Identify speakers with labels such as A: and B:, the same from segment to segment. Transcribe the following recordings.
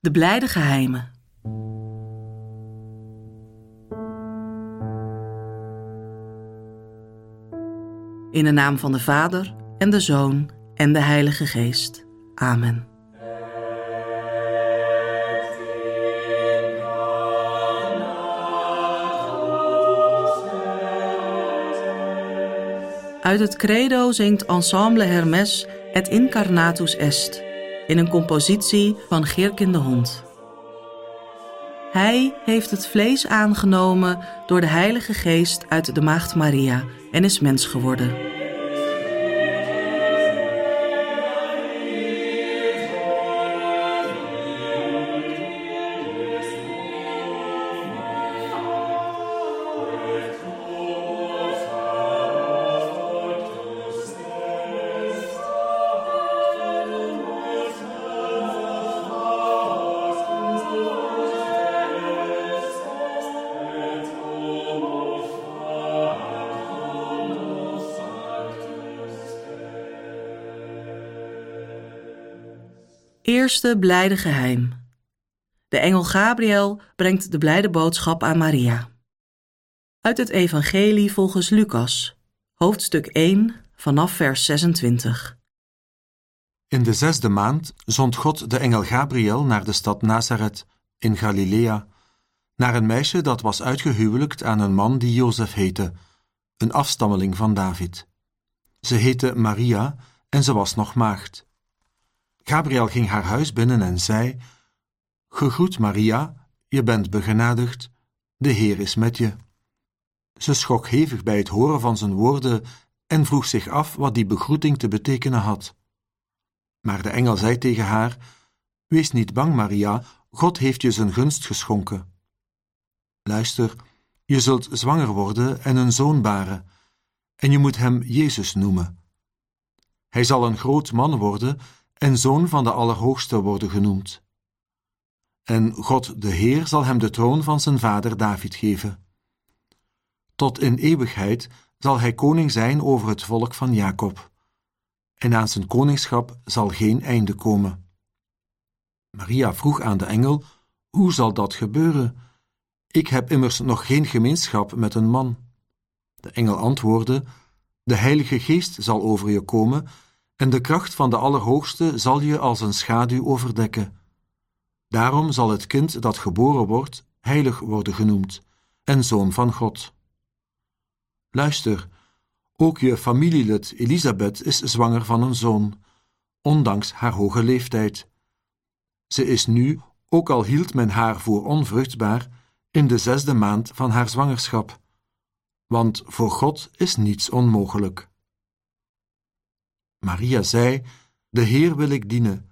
A: De blijde geheimen. In de naam van de Vader en de Zoon en de Heilige Geest. Amen. Uit het credo zingt Ensemble Hermes et Incarnatus Est in een compositie van Geerkin de Hond. Hij heeft het vlees aangenomen door de Heilige Geest uit de Maagd Maria en is mens geworden. Eerste blijde geheim. De engel Gabriel brengt de blijde boodschap aan Maria. Uit het Evangelie volgens Lucas, hoofdstuk 1, vanaf vers 26.
B: In de zesde maand zond God de engel Gabriel naar de stad Nazareth in Galilea, naar een meisje dat was uitgehuwelijkt aan een man die Jozef heette, een afstammeling van David. Ze heette Maria en ze was nog maagd. Gabriel ging haar huis binnen en zei: Gegroet Maria, je bent begenadigd, de Heer is met je. Ze schrok hevig bij het horen van zijn woorden en vroeg zich af wat die begroeting te betekenen had. Maar de engel zei tegen haar: Wees niet bang, Maria, God heeft je zijn gunst geschonken. Luister, je zult zwanger worden en een zoon baren, en je moet hem Jezus noemen. Hij zal een groot man worden en zoon van de Allerhoogste worden genoemd. En God de Heer zal hem de troon van zijn vader David geven. Tot in eeuwigheid zal hij koning zijn over het volk van Jacob, en aan zijn koningschap zal geen einde komen. Maria vroeg aan de engel: Hoe zal dat gebeuren? Ik heb immers nog geen gemeenschap met een man. De engel antwoordde: De Heilige Geest zal over je komen en de kracht van de Allerhoogste zal je als een schaduw overdekken. Daarom zal het kind dat geboren wordt heilig worden genoemd en zoon van God. Luister, ook je familielid Elisabeth is zwanger van een zoon, ondanks haar hoge leeftijd. Ze is nu, ook al hield men haar voor onvruchtbaar, in de zesde maand van haar zwangerschap. Want voor God is niets onmogelijk. Maria zei: De Heer wil ik dienen.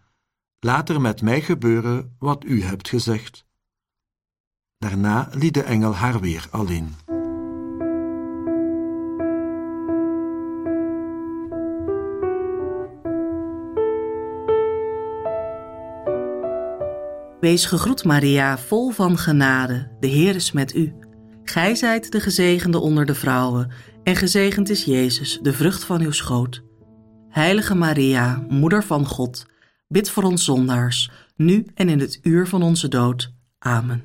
B: Laat er met mij gebeuren wat u hebt gezegd. Daarna liet de engel haar weer alleen.
A: Wees gegroet, Maria, vol van genade. De Heer is met u. Gij zijt de gezegende onder de vrouwen, en gezegend is Jezus, de vrucht van uw schoot. Heilige Maria, Moeder van God, bid voor ons zondaars, nu en in het uur van onze dood. Amen.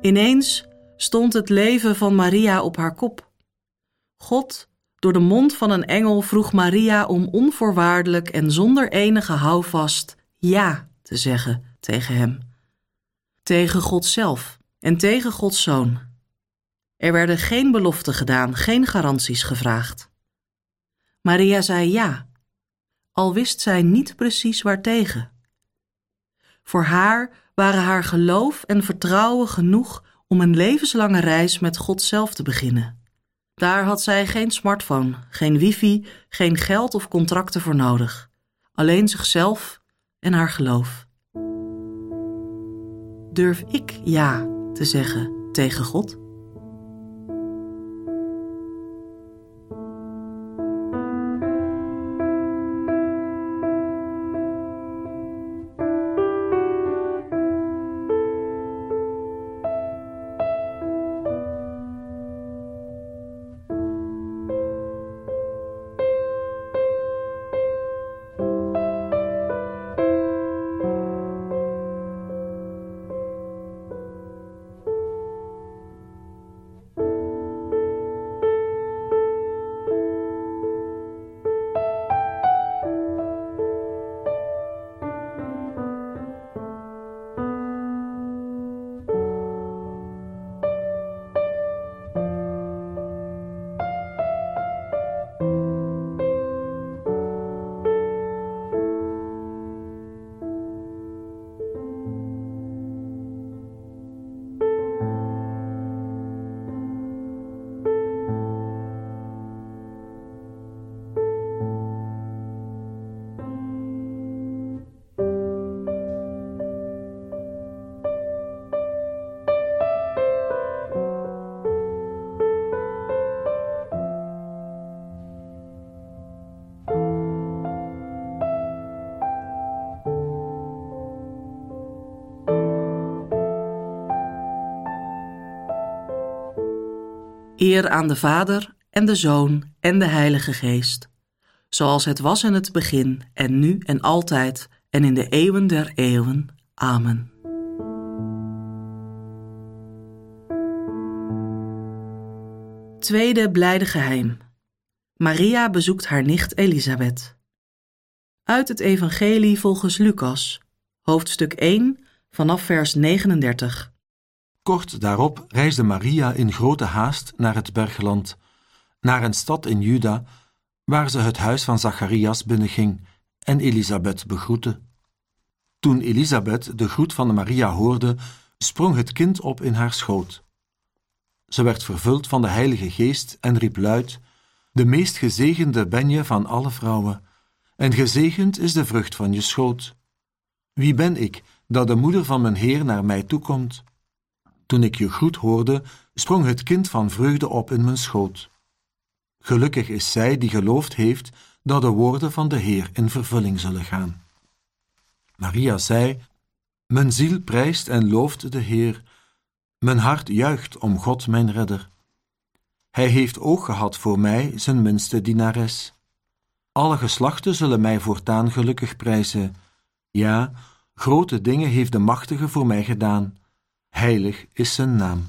A: Ineens stond het leven van Maria op haar kop. God, door de mond van een engel, vroeg Maria om onvoorwaardelijk en zonder enige houvast ja te zeggen tegen hem. Tegen God zelf en tegen Gods zoon. Er werden geen beloften gedaan, geen garanties gevraagd. Maria zei ja, al wist zij niet precies waartegen. Voor haar waren haar geloof en vertrouwen genoeg om een levenslange reis met God zelf te beginnen. Daar had zij geen smartphone, geen wifi, geen geld of contracten voor nodig. Alleen zichzelf en haar geloof. Durf ik ja te zeggen tegen God? Eer aan de Vader en de Zoon en de Heilige Geest, zoals het was in het begin en nu en altijd en in de eeuwen der eeuwen. Amen. Tweede blijde geheim. Maria bezoekt haar nicht Elisabeth. Uit het Evangelie volgens Lucas, hoofdstuk 1, vanaf vers 39.
B: Kort daarop reisde Maria in grote haast naar het bergland, naar een stad in Juda, waar ze het huis van Zacharias binnenging en Elisabeth begroette. Toen Elisabeth de groet van Maria hoorde, sprong het kind op in haar schoot. Ze werd vervuld van de Heilige Geest en riep luid: De meest gezegende ben je van alle vrouwen, en gezegend is de vrucht van je schoot. Wie ben ik dat de moeder van mijn Heer naar mij toekomt? Toen ik je groet hoorde, sprong het kind van vreugde op in mijn schoot. Gelukkig is zij die geloofd heeft dat de woorden van de Heer in vervulling zullen gaan. Maria zei: Mijn ziel prijst en looft de Heer. Mijn hart juicht om God mijn redder. Hij heeft oog gehad voor mij, zijn minste dienares. Alle geslachten zullen mij voortaan gelukkig prijzen. Ja, grote dingen heeft de Machtige voor mij gedaan. Heilig is zijn naam.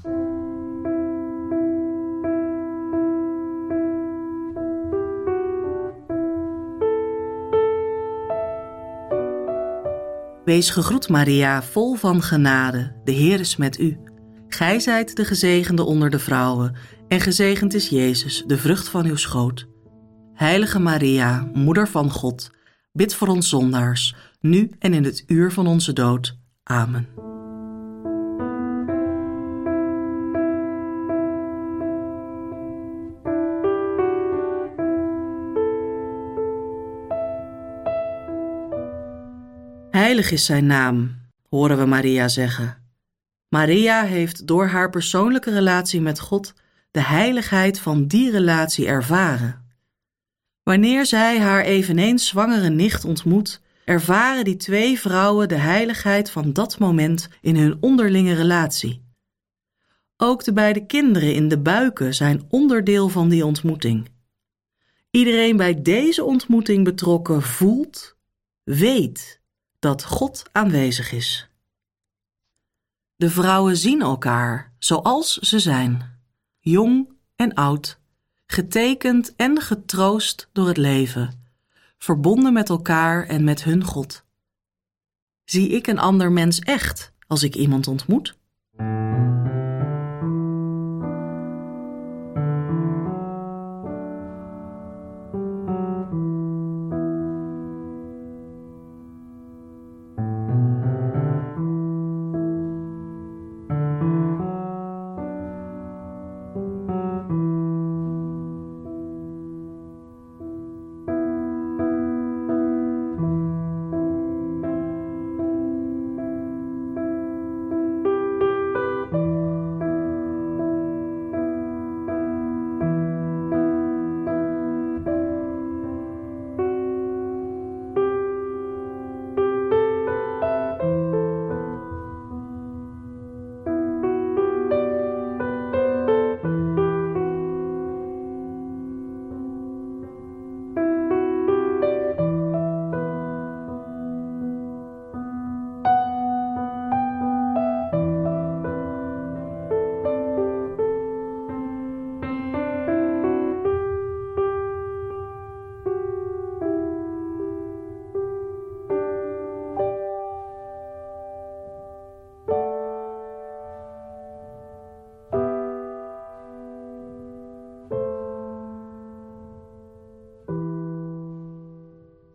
A: Wees gegroet, Maria, vol van genade. De Heer is met u. Gij zijt de gezegende onder de vrouwen, en gezegend is Jezus, de vrucht van uw schoot. Heilige Maria, Moeder van God, bid voor ons zondaars, nu en in het uur van onze dood. Amen. Heilig is zijn naam, horen we Maria zeggen. Maria heeft door haar persoonlijke relatie met God de heiligheid van die relatie ervaren. Wanneer zij haar eveneens zwangere nicht ontmoet, ervaren die twee vrouwen de heiligheid van dat moment in hun onderlinge relatie. Ook de beide kinderen in de buiken zijn onderdeel van die ontmoeting. Iedereen bij deze ontmoeting betrokken voelt, weet dat God aanwezig is. De vrouwen zien elkaar zoals ze zijn, jong en oud, getekend en getroost door het leven, verbonden met elkaar en met hun God. Zie ik een ander mens echt als ik iemand ontmoet?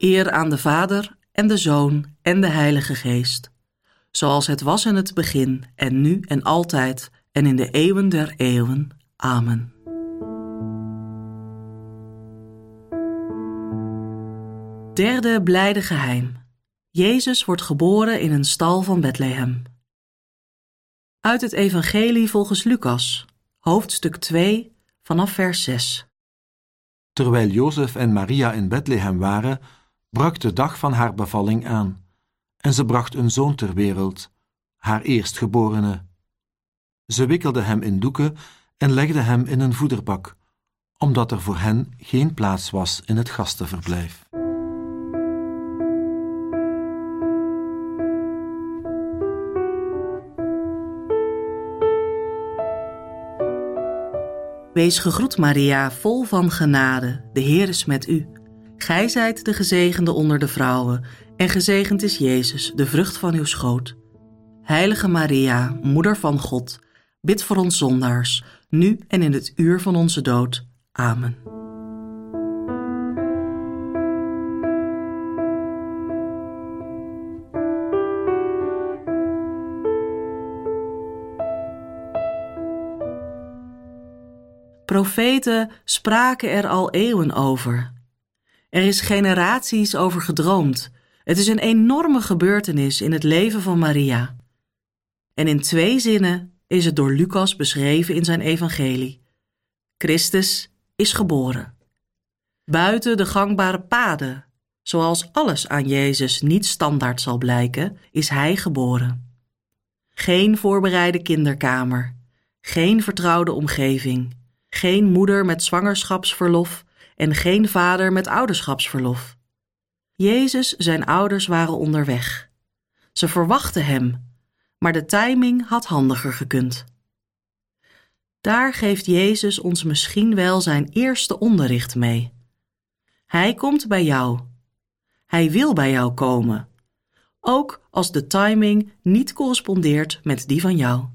A: Eer aan de Vader en de Zoon en de Heilige Geest, zoals het was in het begin en nu en altijd en in de eeuwen der eeuwen. Amen. Derde blijde geheim. Jezus wordt geboren in een stal van Bethlehem. Uit het Evangelie volgens Lucas, hoofdstuk 2, vanaf vers 6.
B: Terwijl Jozef en Maria in Bethlehem waren, brak de dag van haar bevalling aan, en ze bracht een zoon ter wereld, haar eerstgeborene. Ze wikkelde hem in doeken en legde hem in een voederbak, omdat er voor hen geen plaats was in het gastenverblijf.
A: Wees gegroet, Maria, vol van genade. De Heer is met u. Gij zijt de gezegende onder de vrouwen, en gezegend is Jezus, de vrucht van uw schoot. Heilige Maria, Moeder van God, bid voor ons zondaars, nu en in het uur van onze dood. Amen. Profeten spraken er al eeuwen over. Er is generaties over gedroomd. Het is een enorme gebeurtenis in het leven van Maria. En in twee zinnen is het door Lucas beschreven in zijn evangelie. Christus is geboren. Buiten de gangbare paden, zoals alles aan Jezus niet standaard zal blijken, is hij geboren. Geen voorbereide kinderkamer, geen vertrouwde omgeving, geen moeder met zwangerschapsverlof en geen vader met ouderschapsverlof. Jezus, zijn ouders waren onderweg. Ze verwachten hem, maar de timing had handiger gekund. Daar geeft Jezus ons misschien wel zijn eerste onderricht mee. Hij komt bij jou. Hij wil bij jou komen, ook als de timing niet correspondeert met die van jou.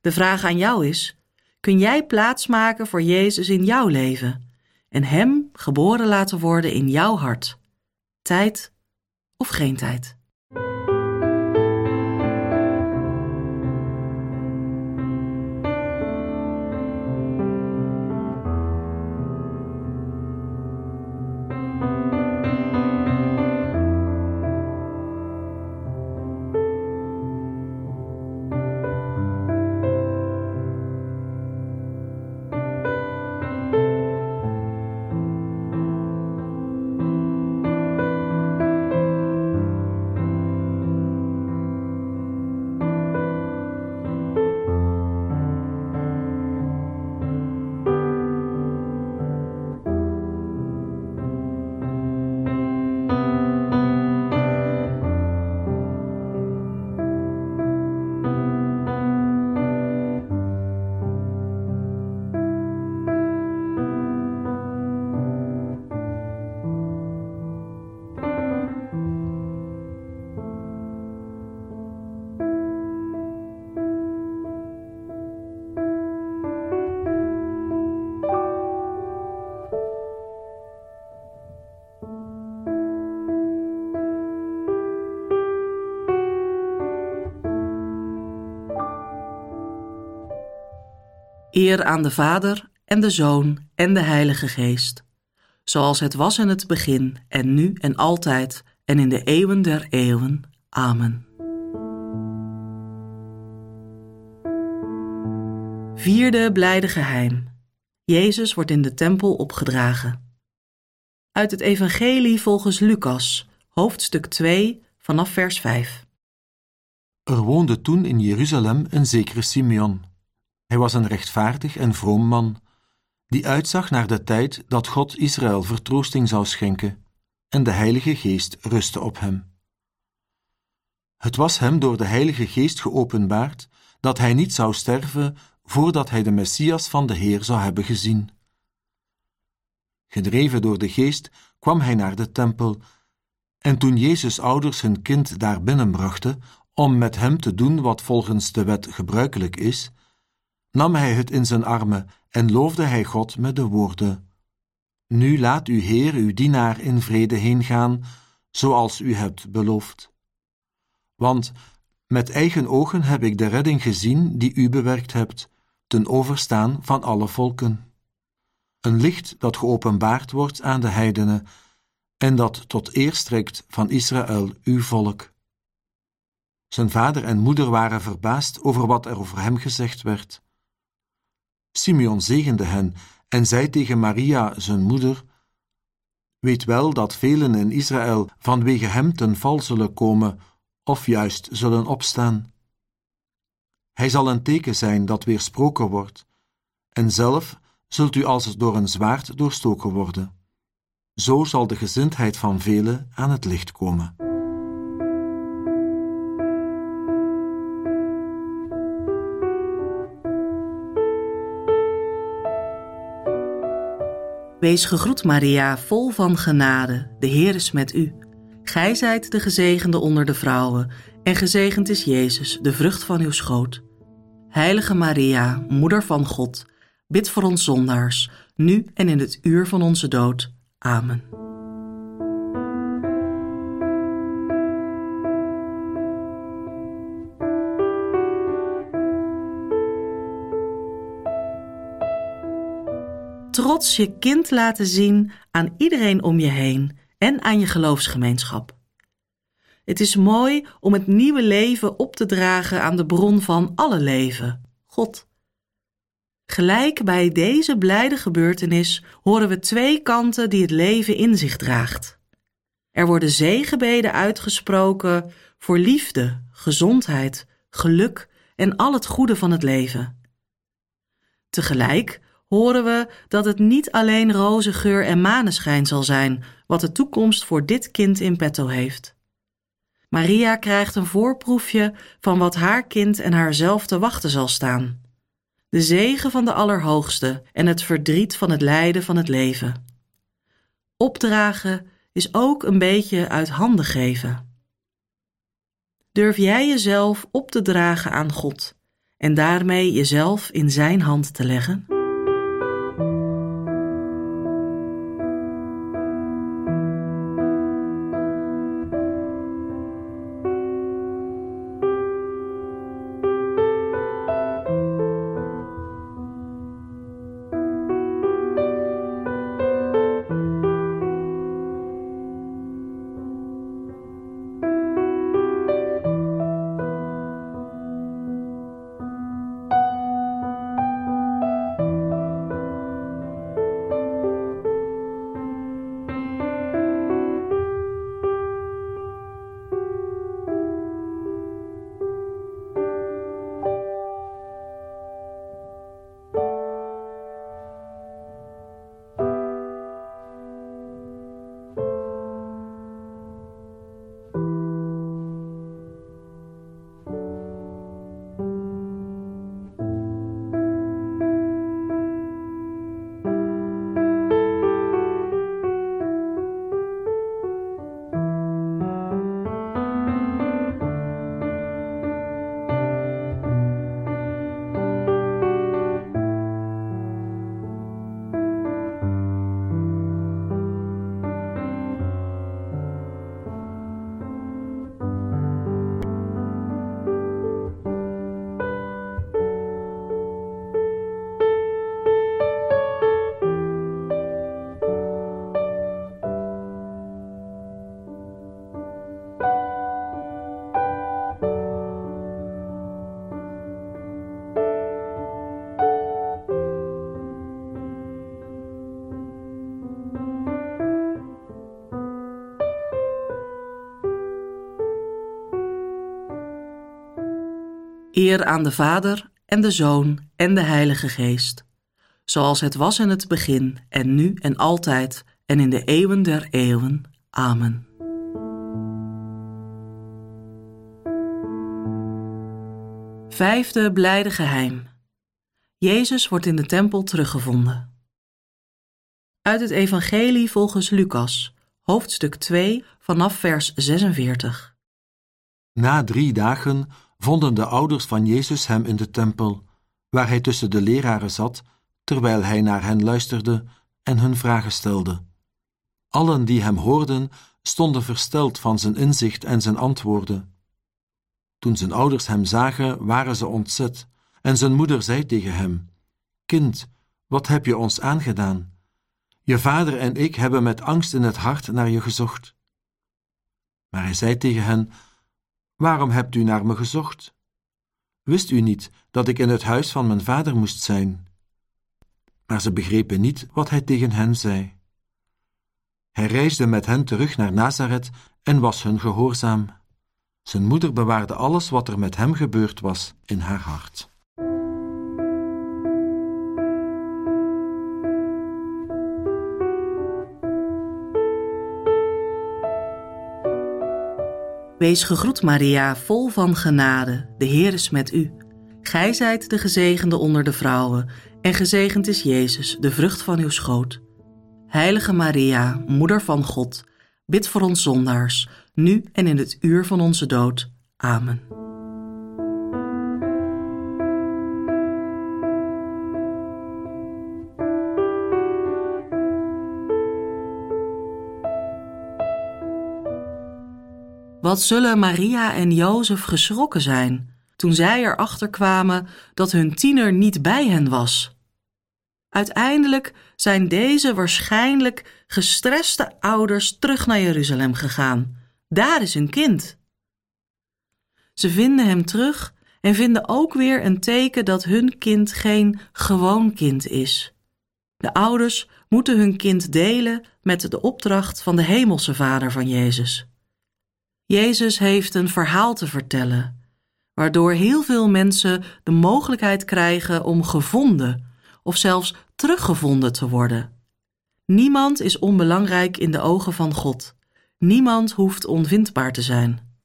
A: De vraag aan jou is: kun jij plaatsmaken voor Jezus in jouw leven en Hem geboren laten worden in jouw hart? Tijd of geen tijd? Eer aan de Vader en de Zoon en de Heilige Geest, zoals het was in het begin en nu en altijd en in de eeuwen der eeuwen. Amen. Vierde blijde geheim. Jezus wordt in de tempel opgedragen. Uit het Evangelie volgens Lucas, hoofdstuk 2, vanaf vers 5.
B: Er woonde toen in Jeruzalem een zekere Simeon hij was een rechtvaardig en vroom man, die uitzag naar de tijd dat God Israël vertroosting zou schenken, en de Heilige Geest rustte op hem. Het was hem door de Heilige Geest geopenbaard dat hij niet zou sterven voordat hij de Messias van de Heer zou hebben gezien. Gedreven door de Geest kwam hij naar de tempel, en toen Jezus' ouders hun kind daar binnenbrachten om met hem te doen wat volgens de wet gebruikelijk is, nam hij het in zijn armen en loofde hij God met de woorden: Nu laat uw Heer uw dienaar in vrede heengaan, zoals u hebt beloofd. Want met eigen ogen heb ik de redding gezien die u bewerkt hebt, ten overstaan van alle volken. Een licht dat geopenbaard wordt aan de heidenen en dat tot eer strekt van Israël, uw volk. Zijn vader en moeder waren verbaasd over wat er over hem gezegd werd. Simeon zegende hen en zei tegen Maria, zijn moeder: Weet wel dat velen in Israël vanwege hem ten val zullen komen, of juist zullen opstaan. Hij zal een teken zijn dat weersproken wordt, en zelf zult u als door een zwaard doorstoken worden. Zo zal de gezindheid van velen aan het licht komen.
A: Wees gegroet, Maria, vol van genade. De Heer is met u. Gij zijt de gezegende onder de vrouwen, en gezegend is Jezus, de vrucht van uw schoot. Heilige Maria, Moeder van God, bid voor ons zondaars, nu en in het uur van onze dood. Amen. Trots je kind laten zien aan iedereen om je heen en aan je geloofsgemeenschap. Het is mooi om het nieuwe leven op te dragen aan de bron van alle leven, God. Gelijk bij deze blijde gebeurtenis horen we twee kanten die het leven in zich draagt. Er worden zegenbeden uitgesproken voor liefde, gezondheid, geluk en al het goede van het leven. Tegelijk horen we dat het niet alleen roze geur en maneschijn zal zijn wat de toekomst voor dit kind in petto heeft. Maria krijgt een voorproefje van wat haar kind en haarzelf te wachten zal staan. De zegen van de Allerhoogste en het verdriet van het lijden van het leven. Opdragen is ook een beetje uit handen geven. Durf jij jezelf op te dragen aan God en daarmee jezelf in Zijn hand te leggen? Eer aan de Vader en de Zoon en de Heilige Geest, zoals het was in het begin en nu en altijd en in de eeuwen der eeuwen. Amen. Vijfde blijde geheim. Jezus wordt in de tempel teruggevonden. Uit het Evangelie volgens Lucas, hoofdstuk 2, vanaf vers 46.
B: Na drie dagen vonden de ouders van Jezus hem in de tempel, waar hij tussen de leraren zat, terwijl hij naar hen luisterde en hun vragen stelde. Allen die hem hoorden, stonden versteld van zijn inzicht en zijn antwoorden. Toen zijn ouders hem zagen, waren ze ontzet, en zijn moeder zei tegen hem: Kind, wat heb je ons aangedaan? Je vader en ik hebben met angst in het hart naar je gezocht. Maar hij zei tegen hen: Waarom hebt u naar me gezocht? Wist u niet dat ik in het huis van mijn vader moest zijn? Maar ze begrepen niet wat hij tegen hen zei. Hij reisde met hen terug naar Nazareth en was hun gehoorzaam. Zijn moeder bewaarde alles wat er met hem gebeurd was in haar hart.
A: Wees gegroet, Maria, vol van genade. De Heer is met u. Gij zijt de gezegende onder de vrouwen, en gezegend is Jezus, de vrucht van uw schoot. Heilige Maria, Moeder van God, bid voor ons zondaars, nu en in het uur van onze dood. Amen. Wat zullen Maria en Jozef geschrokken zijn toen zij erachter kwamen dat hun tiener niet bij hen was? Uiteindelijk zijn deze waarschijnlijk gestreste ouders terug naar Jeruzalem gegaan. Daar is hun kind. Ze vinden hem terug en vinden ook weer een teken dat hun kind geen gewoon kind is. De ouders moeten hun kind delen met de opdracht van de Hemelse Vader van Jezus. Jezus heeft een verhaal te vertellen, waardoor heel veel mensen de mogelijkheid krijgen om gevonden of zelfs teruggevonden te worden. Niemand is onbelangrijk in de ogen van God. Niemand hoeft onvindbaar te zijn.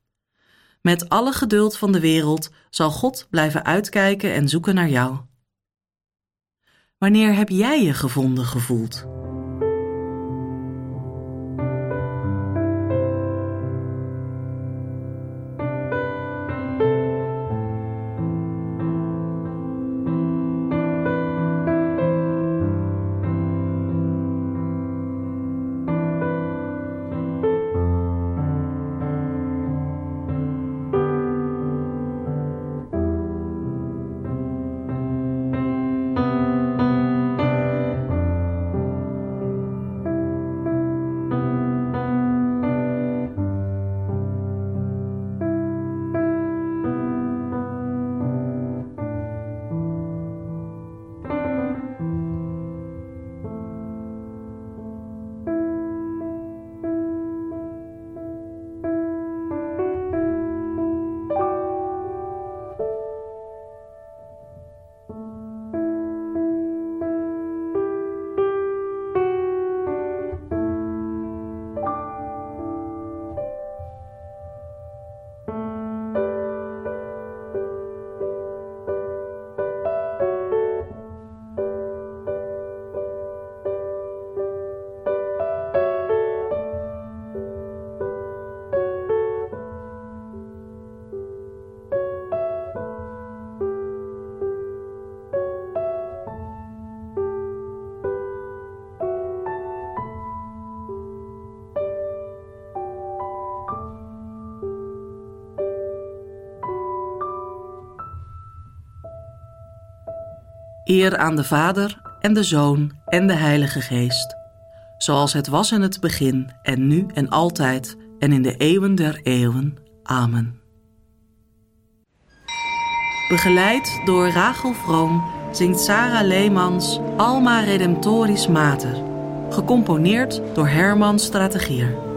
A: Met alle geduld van de wereld zal God blijven uitkijken en zoeken naar jou. Wanneer heb jij je gevonden gevoeld? Eer aan de Vader en de Zoon en de Heilige Geest, zoals het was in het begin en nu en altijd en in de eeuwen der eeuwen. Amen. Begeleid door Rachel Vroom zingt Sarah Leemans Alma Redemptoris Mater, gecomponeerd door Herman Strategier.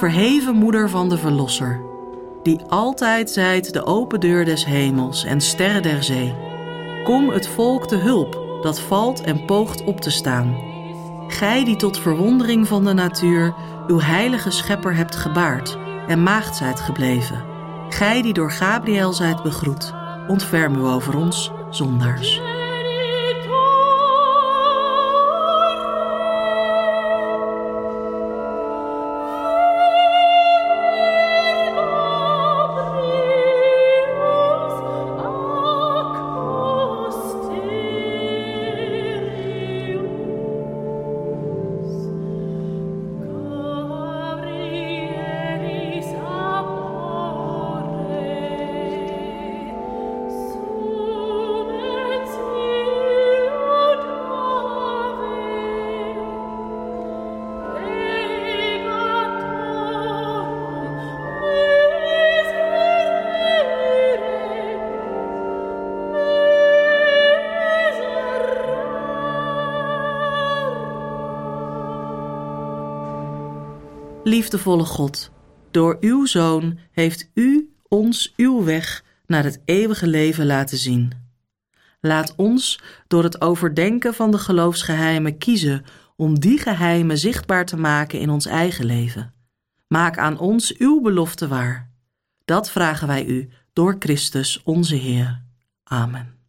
A: Verheven moeder van de Verlosser, die altijd zijt de open deur des hemels en sterren der zee. Kom het volk te hulp dat valt en poogt op te staan. Gij die tot verwondering van de natuur uw heilige schepper hebt gebaard en maagd zijt gebleven. Gij die door Gabriel zijt begroet, ontferm u over ons, zondaars. Liefdevolle God, door uw Zoon heeft u ons uw weg naar het eeuwige leven laten zien. Laat ons door het overdenken van de geloofsgeheimen kiezen om die geheimen zichtbaar te maken in ons eigen leven. Maak aan ons uw belofte waar. Dat vragen wij u door Christus onze Heer. Amen.